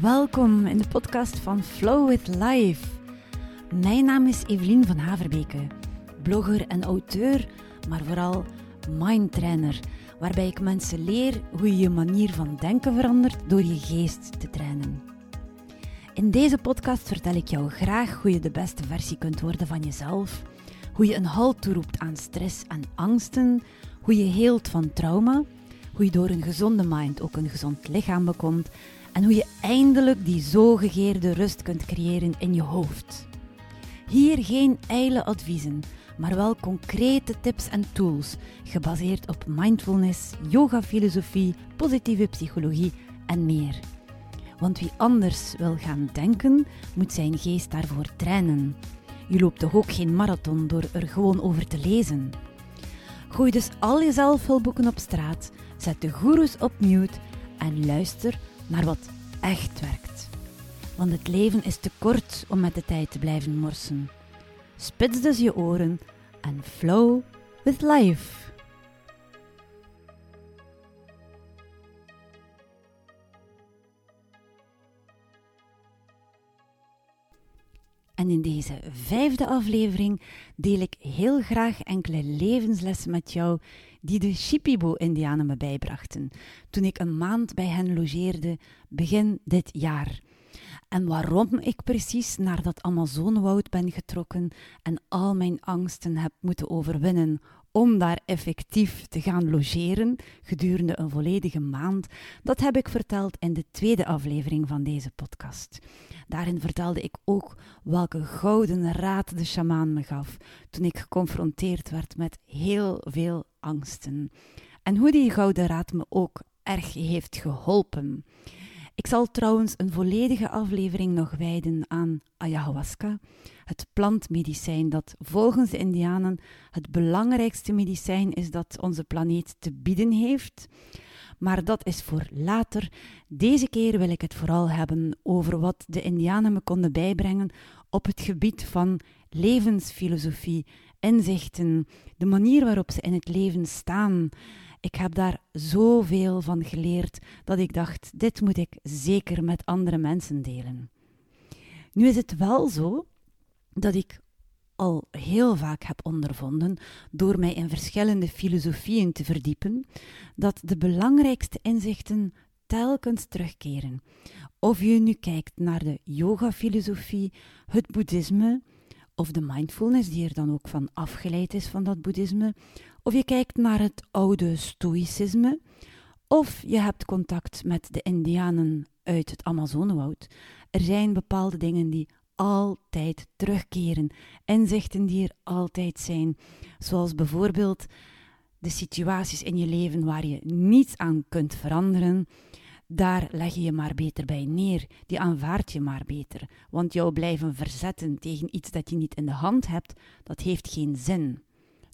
Welkom in de podcast van Flow with Life. Mijn naam is Evelien van Haverbeke, blogger en auteur, maar vooral mindtrainer, waarbij ik mensen leer hoe je je manier van denken verandert door je geest te trainen. In deze podcast vertel ik jou graag hoe je de beste versie kunt worden van jezelf, hoe je een halt toeroept aan stress en angsten, hoe je heelt van trauma, hoe je door een gezonde mind ook een gezond lichaam bekomt en hoe je eindelijk die zo gegeerde rust kunt creëren in je hoofd. Hier geen ijle adviezen, maar wel concrete tips en tools gebaseerd op mindfulness, yoga-filosofie, positieve psychologie en meer. Want wie anders wil gaan denken, moet zijn geest daarvoor trainen. Je loopt toch ook geen marathon door er gewoon over te lezen. Gooi dus al je zelfhulpboeken op straat, zet de goeroes op mute en luister naar wat echt werkt. Want het leven is te kort om met de tijd te blijven morsen. Spits dus je oren en flow with life. En in deze vijfde aflevering deel ik heel graag enkele levenslessen met jou die de Shipibo-Indianen me bijbrachten toen ik een maand bij hen logeerde begin dit jaar. En waarom ik precies naar dat Amazonewoud ben getrokken en al mijn angsten heb moeten overwinnen om daar effectief te gaan logeren gedurende een volledige maand, dat heb ik verteld in de tweede aflevering van deze podcast. Daarin vertelde ik ook welke gouden raad de sjamaan me gaf toen ik geconfronteerd werd met heel veel angsten. En hoe die gouden raad me ook erg heeft geholpen. Ik zal trouwens een volledige aflevering nog wijden aan ayahuasca, het plantmedicijn dat volgens de Indianen het belangrijkste medicijn is dat onze planeet te bieden heeft. Maar dat is voor later. Deze keer wil ik het vooral hebben over wat de Indianen me konden bijbrengen op het gebied van levensfilosofie, inzichten, de manier waarop ze in het leven staan. Ik heb daar zoveel van geleerd dat ik dacht: dit moet ik zeker met andere mensen delen. Nu is het wel zo dat ik al heel vaak heb ondervonden, door mij in verschillende filosofieën te verdiepen, dat de belangrijkste inzichten telkens terugkeren. Of je nu kijkt naar de yoga-filosofie, het boeddhisme, of de mindfulness die er dan ook van afgeleid is van dat boeddhisme, of je kijkt naar het oude stoïcisme, of je hebt contact met de Indianen uit het Amazonewoud. Er zijn bepaalde dingen die altijd terugkeren, inzichten die er altijd zijn, zoals bijvoorbeeld de situaties in je leven waar je niets aan kunt veranderen, daar leg je je maar beter bij neer. Die aanvaard je maar beter. Want jou blijven verzetten tegen iets dat je niet in de hand hebt, dat heeft geen zin.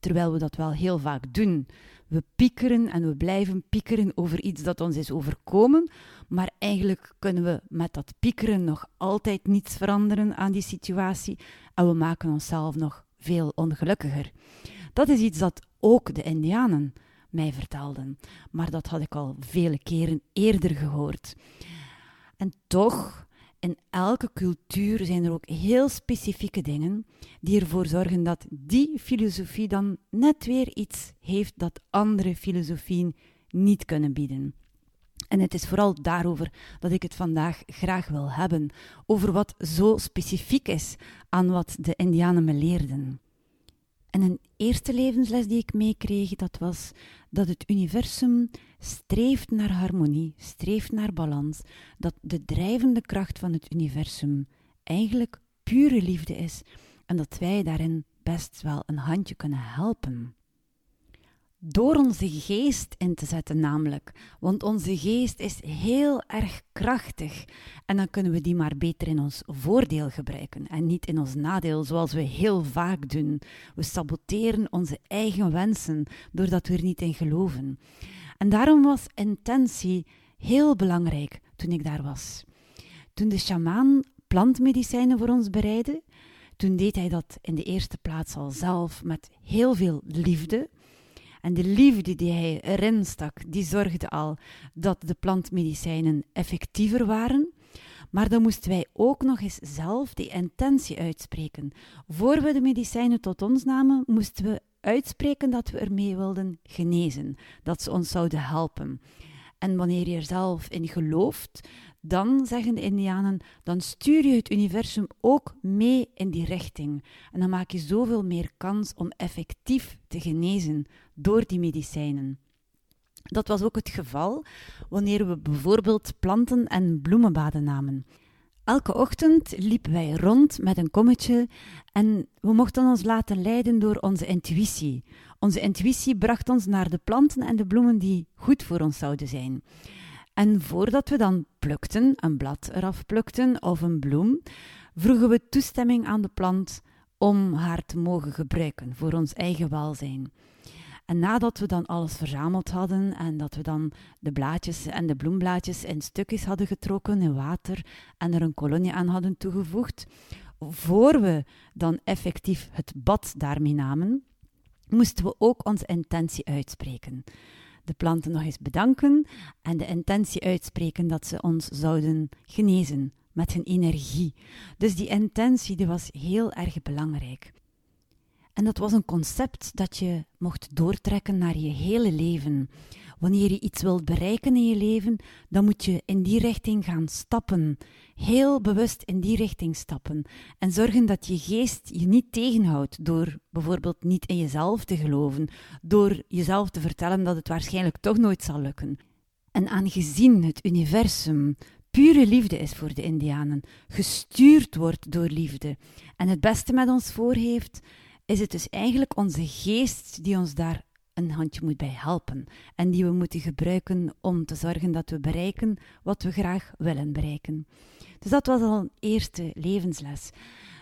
Terwijl we dat wel heel vaak doen. We piekeren en we blijven piekeren over iets dat ons is overkomen, maar eigenlijk kunnen we met dat piekeren nog altijd niets veranderen aan die situatie en we maken onszelf nog veel ongelukkiger. Dat is iets dat ook de Indianen mij vertelden, maar dat had ik al vele keren eerder gehoord. En toch, in elke cultuur zijn er ook heel specifieke dingen die ervoor zorgen dat die filosofie dan net weer iets heeft dat andere filosofieën niet kunnen bieden. En het is vooral daarover dat ik het vandaag graag wil hebben, over wat zo specifiek is aan wat de Indianen me leerden. En een eerste levensles die ik meekreeg, dat was dat het universum streeft naar harmonie, streeft naar balans, dat de drijvende kracht van het universum eigenlijk pure liefde is en dat wij daarin best wel een handje kunnen helpen. Door onze geest in te zetten, namelijk. Want onze geest is heel erg krachtig. En dan kunnen we die maar beter in ons voordeel gebruiken en niet in ons nadeel, zoals we heel vaak doen. We saboteren onze eigen wensen doordat we er niet in geloven. En daarom was intentie heel belangrijk toen ik daar was. Toen de sjamaan plantmedicijnen voor ons bereidde, toen deed hij dat in de eerste plaats al zelf met heel veel liefde. En de liefde die hij erin stak, die zorgde al dat de plantmedicijnen effectiever waren. Maar dan moesten wij ook nog eens zelf die intentie uitspreken. Voor we de medicijnen tot ons namen, moesten we uitspreken dat we ermee wilden genezen, dat ze ons zouden helpen. En wanneer je er zelf in gelooft, dan, zeggen de Indianen, dan stuur je het universum ook mee in die richting. En dan maak je zoveel meer kans om effectief te genezen door die medicijnen. Dat was ook het geval wanneer we bijvoorbeeld planten- en bloemenbaden namen. Elke ochtend liepen wij rond met een kommetje en we mochten ons laten leiden door onze intuïtie. Onze intuïtie bracht ons naar de planten en de bloemen die goed voor ons zouden zijn. En voordat we dan plukten, een blad eraf plukten of een bloem, vroegen we toestemming aan de plant om haar te mogen gebruiken voor ons eigen welzijn. En nadat we dan alles verzameld hadden en dat we dan de blaadjes en de bloemblaadjes in stukjes hadden getrokken in water en er een kolonie aan hadden toegevoegd, voor we dan effectief het bad daarmee namen, moesten we ook onze intentie uitspreken. De planten nog eens bedanken en de intentie uitspreken dat ze ons zouden genezen met hun energie. Dus die intentie die was heel erg belangrijk. En dat was een concept dat je mocht doortrekken naar je hele leven. Wanneer je iets wilt bereiken in je leven, dan moet je in die richting gaan stappen. Heel bewust in die richting stappen. En zorgen dat je geest je niet tegenhoudt door bijvoorbeeld niet in jezelf te geloven, door jezelf te vertellen dat het waarschijnlijk toch nooit zal lukken. En aangezien het universum pure liefde is voor de Indianen, gestuurd wordt door liefde en het beste met ons voor heeft, is het dus eigenlijk onze geest die ons daar een handje moet bij helpen en die we moeten gebruiken om te zorgen dat we bereiken wat we graag willen bereiken. Dus dat was al een eerste levensles.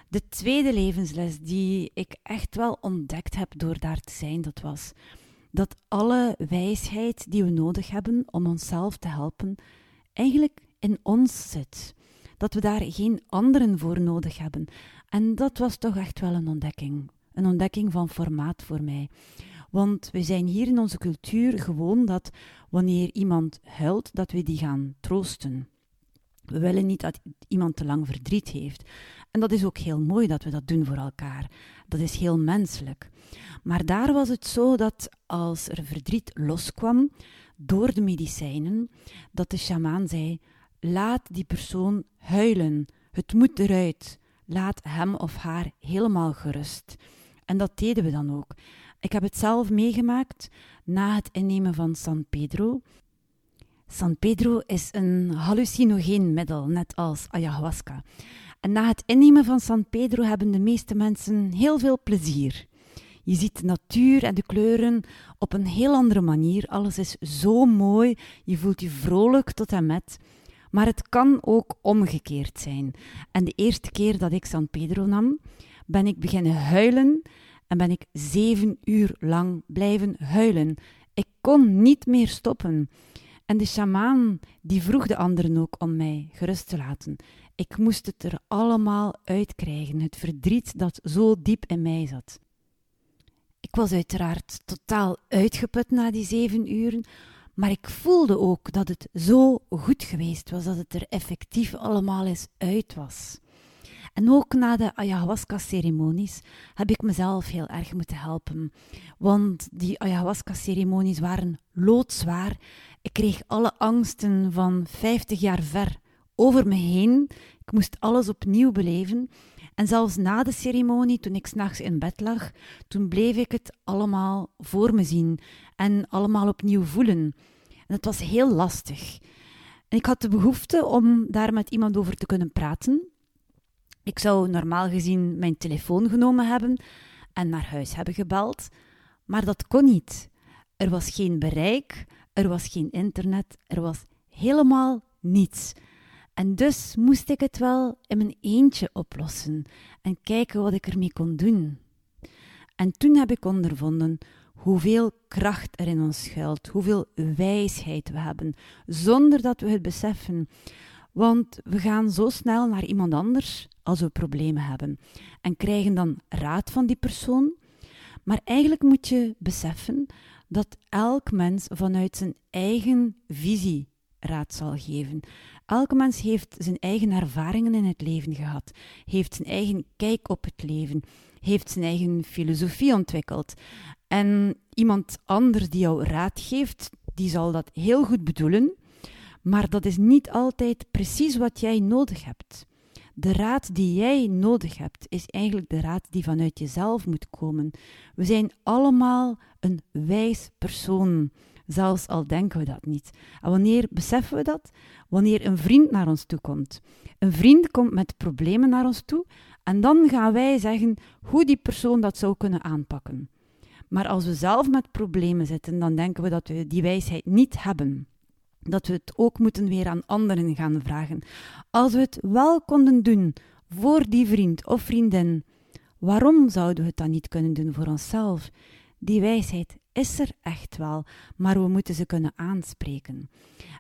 De tweede levensles die ik echt wel ontdekt heb door daar te zijn, dat was dat alle wijsheid die we nodig hebben om onszelf te helpen, eigenlijk in ons zit. Dat we daar geen anderen voor nodig hebben. En dat was toch echt wel een ontdekking een ontdekking van formaat voor mij. Want we zijn hier in onze cultuur gewoon dat wanneer iemand huilt, dat we die gaan troosten. We willen niet dat iemand te lang verdriet heeft. En dat is ook heel mooi dat we dat doen voor elkaar. Dat is heel menselijk. Maar daar was het zo dat als er verdriet loskwam door de medicijnen, dat de sjamaan zei: laat die persoon huilen. Het moet eruit. Laat hem of haar helemaal gerust. En dat deden we dan ook. Ik heb het zelf meegemaakt na het innemen van San Pedro. San Pedro is een hallucinogeen middel, net als ayahuasca. En na het innemen van San Pedro hebben de meeste mensen heel veel plezier. Je ziet de natuur en de kleuren op een heel andere manier. Alles is zo mooi. Je voelt je vrolijk tot en met. Maar het kan ook omgekeerd zijn. En de eerste keer dat ik San Pedro nam, ben ik beginnen huilen en ben ik zeven uur lang blijven huilen. Ik kon niet meer stoppen. En de sjamaan die vroeg de anderen ook om mij gerust te laten. Ik moest het er allemaal uitkrijgen, het verdriet dat zo diep in mij zat. Ik was uiteraard totaal uitgeput na die zeven uren, maar ik voelde ook dat het zo goed geweest was, dat het er effectief allemaal eens uit was. En ook na de ayahuasca-ceremonies heb ik mezelf heel erg moeten helpen. Want die ayahuasca-ceremonies waren loodzwaar. Ik kreeg alle angsten van 50 jaar ver over me heen. Ik moest alles opnieuw beleven. En zelfs na de ceremonie, toen ik s'nachts in bed lag, toen bleef ik het allemaal voor me zien en allemaal opnieuw voelen. En het was heel lastig. En ik had de behoefte om daar met iemand over te kunnen praten. Ik zou normaal gezien mijn telefoon genomen hebben en naar huis hebben gebeld, maar dat kon niet. Er was geen bereik, er was geen internet, er was helemaal niets. En dus moest ik het wel in mijn eentje oplossen en kijken wat ik ermee kon doen. En toen heb ik ondervonden hoeveel kracht er in ons schuilt, hoeveel wijsheid we hebben, zonder dat we het beseffen. Want we gaan zo snel naar iemand anders als we problemen hebben en krijgen dan raad van die persoon. Maar eigenlijk moet je beseffen dat elk mens vanuit zijn eigen visie raad zal geven. Elke mens heeft zijn eigen ervaringen in het leven gehad, heeft zijn eigen kijk op het leven, heeft zijn eigen filosofie ontwikkeld. En iemand anders die jou raad geeft, die zal dat heel goed bedoelen, maar dat is niet altijd precies wat jij nodig hebt. De raad die jij nodig hebt, is eigenlijk de raad die vanuit jezelf moet komen. We zijn allemaal een wijs persoon, zelfs al denken we dat niet. En wanneer beseffen we dat? Wanneer een vriend naar ons toe komt. Een vriend komt met problemen naar ons toe en dan gaan wij zeggen hoe die persoon dat zou kunnen aanpakken. Maar als we zelf met problemen zitten, dan denken we dat we die wijsheid niet hebben. Dat we het ook moeten weer aan anderen gaan vragen. Als we het wel konden doen voor die vriend of vriendin, waarom zouden we het dan niet kunnen doen voor onszelf? Die wijsheid is er echt wel, maar we moeten ze kunnen aanspreken.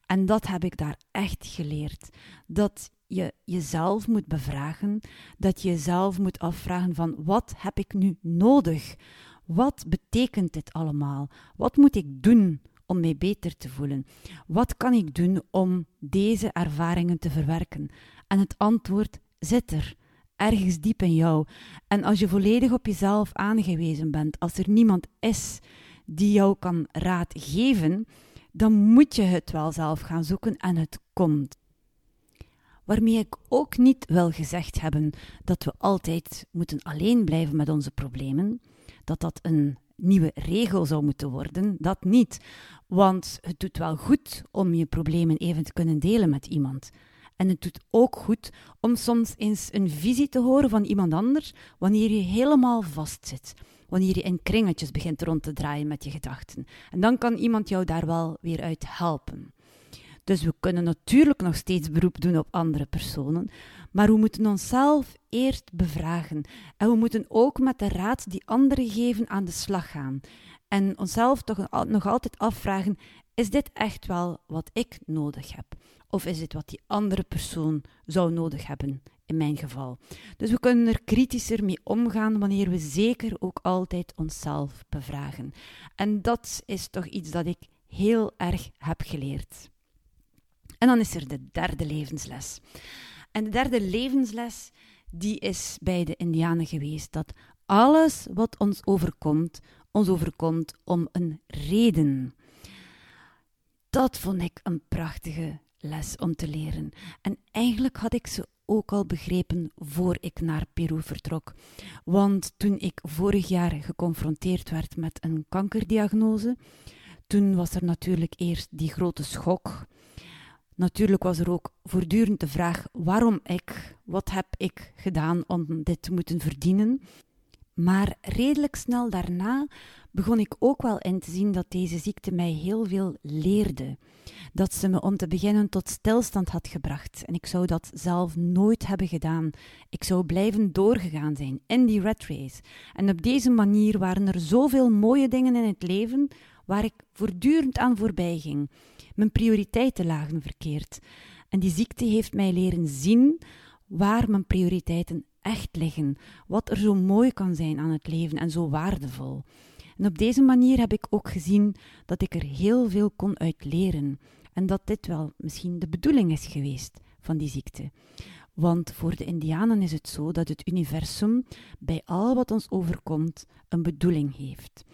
En dat heb ik daar echt geleerd. Dat je jezelf moet bevragen, dat je jezelf moet afvragen van wat heb ik nu nodig? Wat betekent dit allemaal? Wat moet ik doen om mij beter te voelen? Wat kan ik doen om deze ervaringen te verwerken? En het antwoord zit er, ergens diep in jou. En als je volledig op jezelf aangewezen bent, als er niemand is die jou kan raad geven, dan moet je het wel zelf gaan zoeken en het komt. Waarmee ik ook niet wil gezegd hebben dat we altijd moeten alleen blijven met onze problemen, dat dat een nieuwe regel zou moeten worden, dat niet. Want het doet wel goed om je problemen even te kunnen delen met iemand. En het doet ook goed om soms eens een visie te horen van iemand anders wanneer je helemaal vastzit. Wanneer je in kringetjes begint rond te draaien met je gedachten. En dan kan iemand jou daar wel weer uit helpen. Dus we kunnen natuurlijk nog steeds beroep doen op andere personen, maar we moeten onszelf eerst bevragen. En we moeten ook met de raad die anderen geven aan de slag gaan. En onszelf toch nog altijd afvragen: is dit echt wel wat ik nodig heb? Of is dit wat die andere persoon zou nodig hebben, in mijn geval? Dus we kunnen er kritischer mee omgaan wanneer we zeker ook altijd onszelf bevragen. En dat is toch iets dat ik heel erg heb geleerd. En dan is er de derde levensles. En de derde levensles, die is bij de Indianen geweest, dat alles wat ons overkomt, ons overkomt om een reden. Dat vond ik een prachtige les om te leren. En eigenlijk had ik ze ook al begrepen voor ik naar Peru vertrok. Want toen ik vorig jaar geconfronteerd werd met een kankerdiagnose, toen was er natuurlijk eerst die grote schok. Natuurlijk was er ook voortdurend de vraag waarom ik, wat heb ik gedaan om dit te moeten verdienen. Maar redelijk snel daarna begon ik ook wel in te zien dat deze ziekte mij heel veel leerde. Dat ze me om te beginnen tot stilstand had gebracht. En ik zou dat zelf nooit hebben gedaan. Ik zou blijven doorgegaan zijn in die red race. En op deze manier waren er zoveel mooie dingen in het leven waar ik voortdurend aan voorbij ging mijn prioriteiten lagen verkeerd. En die ziekte heeft mij leren zien waar mijn prioriteiten echt liggen, wat er zo mooi kan zijn aan het leven en zo waardevol. En op deze manier heb ik ook gezien dat ik er heel veel kon uit leren en dat dit wel misschien de bedoeling is geweest van die ziekte. Want voor de Indianen is het zo dat het universum bij al wat ons overkomt een bedoeling heeft.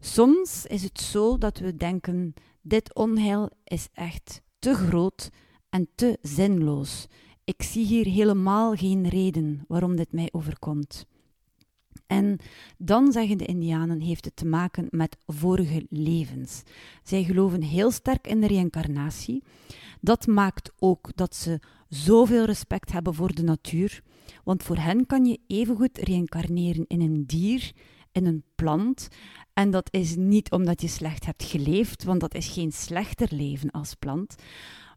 Soms is het zo dat we denken dit onheil is echt te groot en te zinloos. Ik zie hier helemaal geen reden waarom dit mij overkomt. En dan zeggen de Indianen heeft het te maken met vorige levens. Zij geloven heel sterk in de reïncarnatie. Dat maakt ook dat ze zoveel respect hebben voor de natuur. Want voor hen kan je evengoed reïncarneren in een dier, in een plant. En dat is niet omdat je slecht hebt geleefd, want dat is geen slechter leven als plant.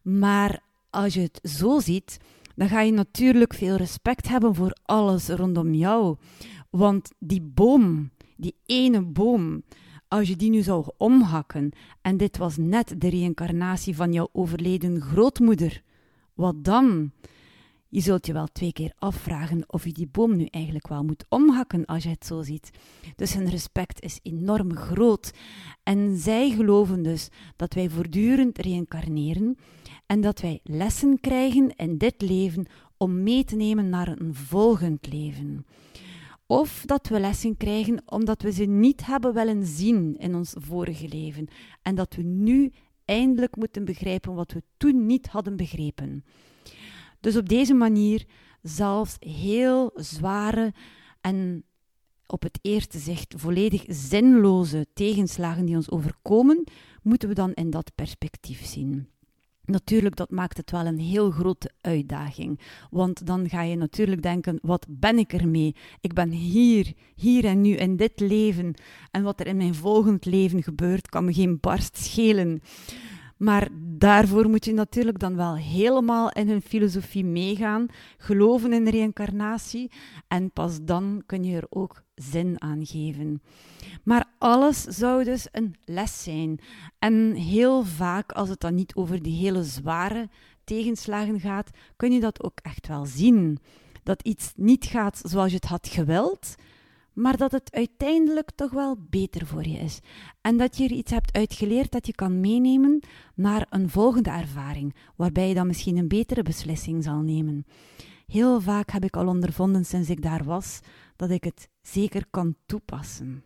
Maar als je het zo ziet, dan ga je natuurlijk veel respect hebben voor alles rondom jou. Want die boom, die ene boom, Als je die nu zou omhakken en dit was net de reïncarnatie van jouw overleden grootmoeder, wat dan? Je zult je wel twee keer afvragen of je die boom nu eigenlijk wel moet omhakken als je het zo ziet. Dus hun respect is enorm groot. En zij geloven dus dat wij voortdurend reïncarneren en dat wij lessen krijgen in dit leven om mee te nemen naar een volgend leven. Of dat we lessen krijgen omdat we ze niet hebben willen zien in ons vorige leven en dat we nu eindelijk moeten begrijpen wat we toen niet hadden begrepen. Dus op deze manier, zelfs heel zware en op het eerste zicht volledig zinloze tegenslagen die ons overkomen, moeten we dan in dat perspectief zien. Natuurlijk, dat maakt het wel een heel grote uitdaging. Want dan ga je natuurlijk denken: wat ben ik ermee? Ik ben hier, hier en nu in dit leven. En wat er in mijn volgend leven gebeurt, kan me geen barst schelen. Maar daarvoor moet je natuurlijk dan wel helemaal in hun filosofie meegaan, geloven in reïncarnatie en pas dan kun je er ook zin aan geven. Maar alles zou dus een les zijn. En heel vaak, als het dan niet over die hele zware tegenslagen gaat, kun je dat ook echt wel zien. Dat iets niet gaat zoals je het had gewild, maar dat het uiteindelijk toch wel beter voor je is. En dat je er iets hebt uitgeleerd dat je kan meenemen naar een volgende ervaring, waarbij je dan misschien een betere beslissing zal nemen. Heel vaak heb ik al ondervonden sinds ik daar was dat ik het zeker kan toepassen.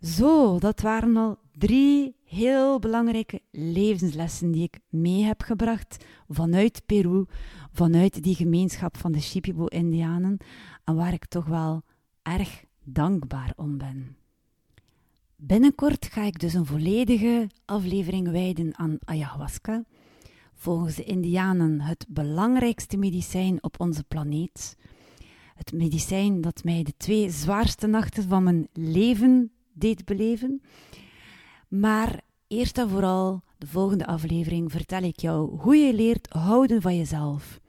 Zo, dat waren al drie heel belangrijke levenslessen die ik mee heb gebracht vanuit Peru, vanuit die gemeenschap van de Shipibo-Indianen, en waar ik toch wel erg dankbaar om ben. Binnenkort ga ik dus een volledige aflevering wijden aan ayahuasca. Volgens de Indianen het belangrijkste medicijn op onze planeet. Het medicijn dat mij de twee zwaarste nachten van mijn leven deed beleven. Maar eerst en vooral, de volgende aflevering, vertel ik jou hoe je leert houden van jezelf.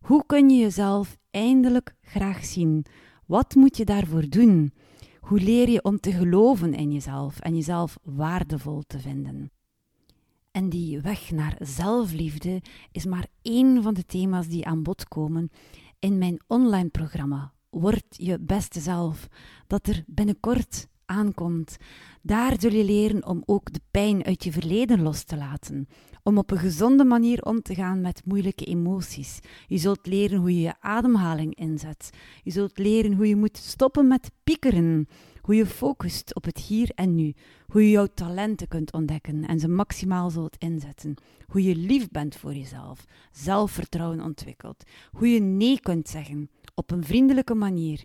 Hoe kun je jezelf eindelijk graag zien? Wat moet je daarvoor doen? Hoe leer je om te geloven in jezelf en jezelf waardevol te vinden? En die weg naar zelfliefde is maar één van de thema's die aan bod komen in mijn online programma Word je beste zelf, dat er binnenkort aankomt. Daar zul je leren om ook de pijn uit je verleden los te laten, om op een gezonde manier om te gaan met moeilijke emoties. Je zult leren hoe je je ademhaling inzet. Je zult leren hoe je moet stoppen met piekeren, hoe je focust op het hier en nu, hoe je jouw talenten kunt ontdekken en ze maximaal zult inzetten, hoe je lief bent voor jezelf, zelfvertrouwen ontwikkelt, hoe je nee kunt zeggen op een vriendelijke manier,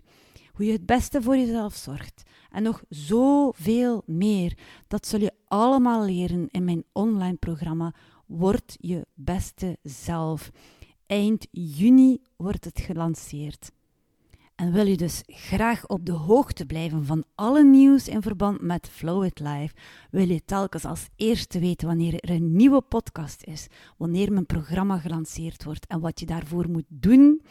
hoe je het beste voor jezelf zorgt en nog zoveel meer. Dat zul je allemaal leren in mijn online programma Word je beste zelf. Eind juni wordt het gelanceerd. En wil je dus graag op de hoogte blijven van alle nieuws in verband met Flow It Life? Wil je telkens als eerste weten wanneer er een nieuwe podcast is, wanneer mijn programma gelanceerd wordt en wat je daarvoor moet doen?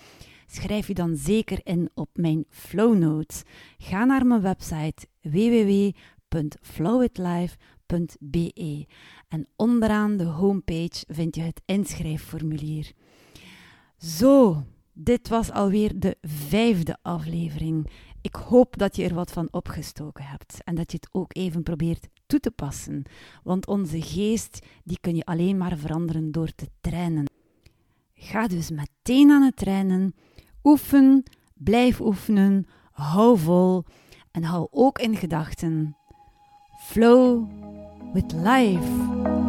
Schrijf je dan zeker in op mijn Flow Notes. Ga naar mijn website www.flowitlife.be en onderaan de homepage vind je het inschrijfformulier. Zo, dit was alweer de vijfde aflevering. Ik hoop dat je er wat van opgestoken hebt en dat je het ook even probeert toe te passen, want onze geest die kun je alleen maar veranderen door te trainen. Ga dus meteen aan het trainen Oefen, blijf oefenen, hou vol en hou ook in gedachten. Flow with life.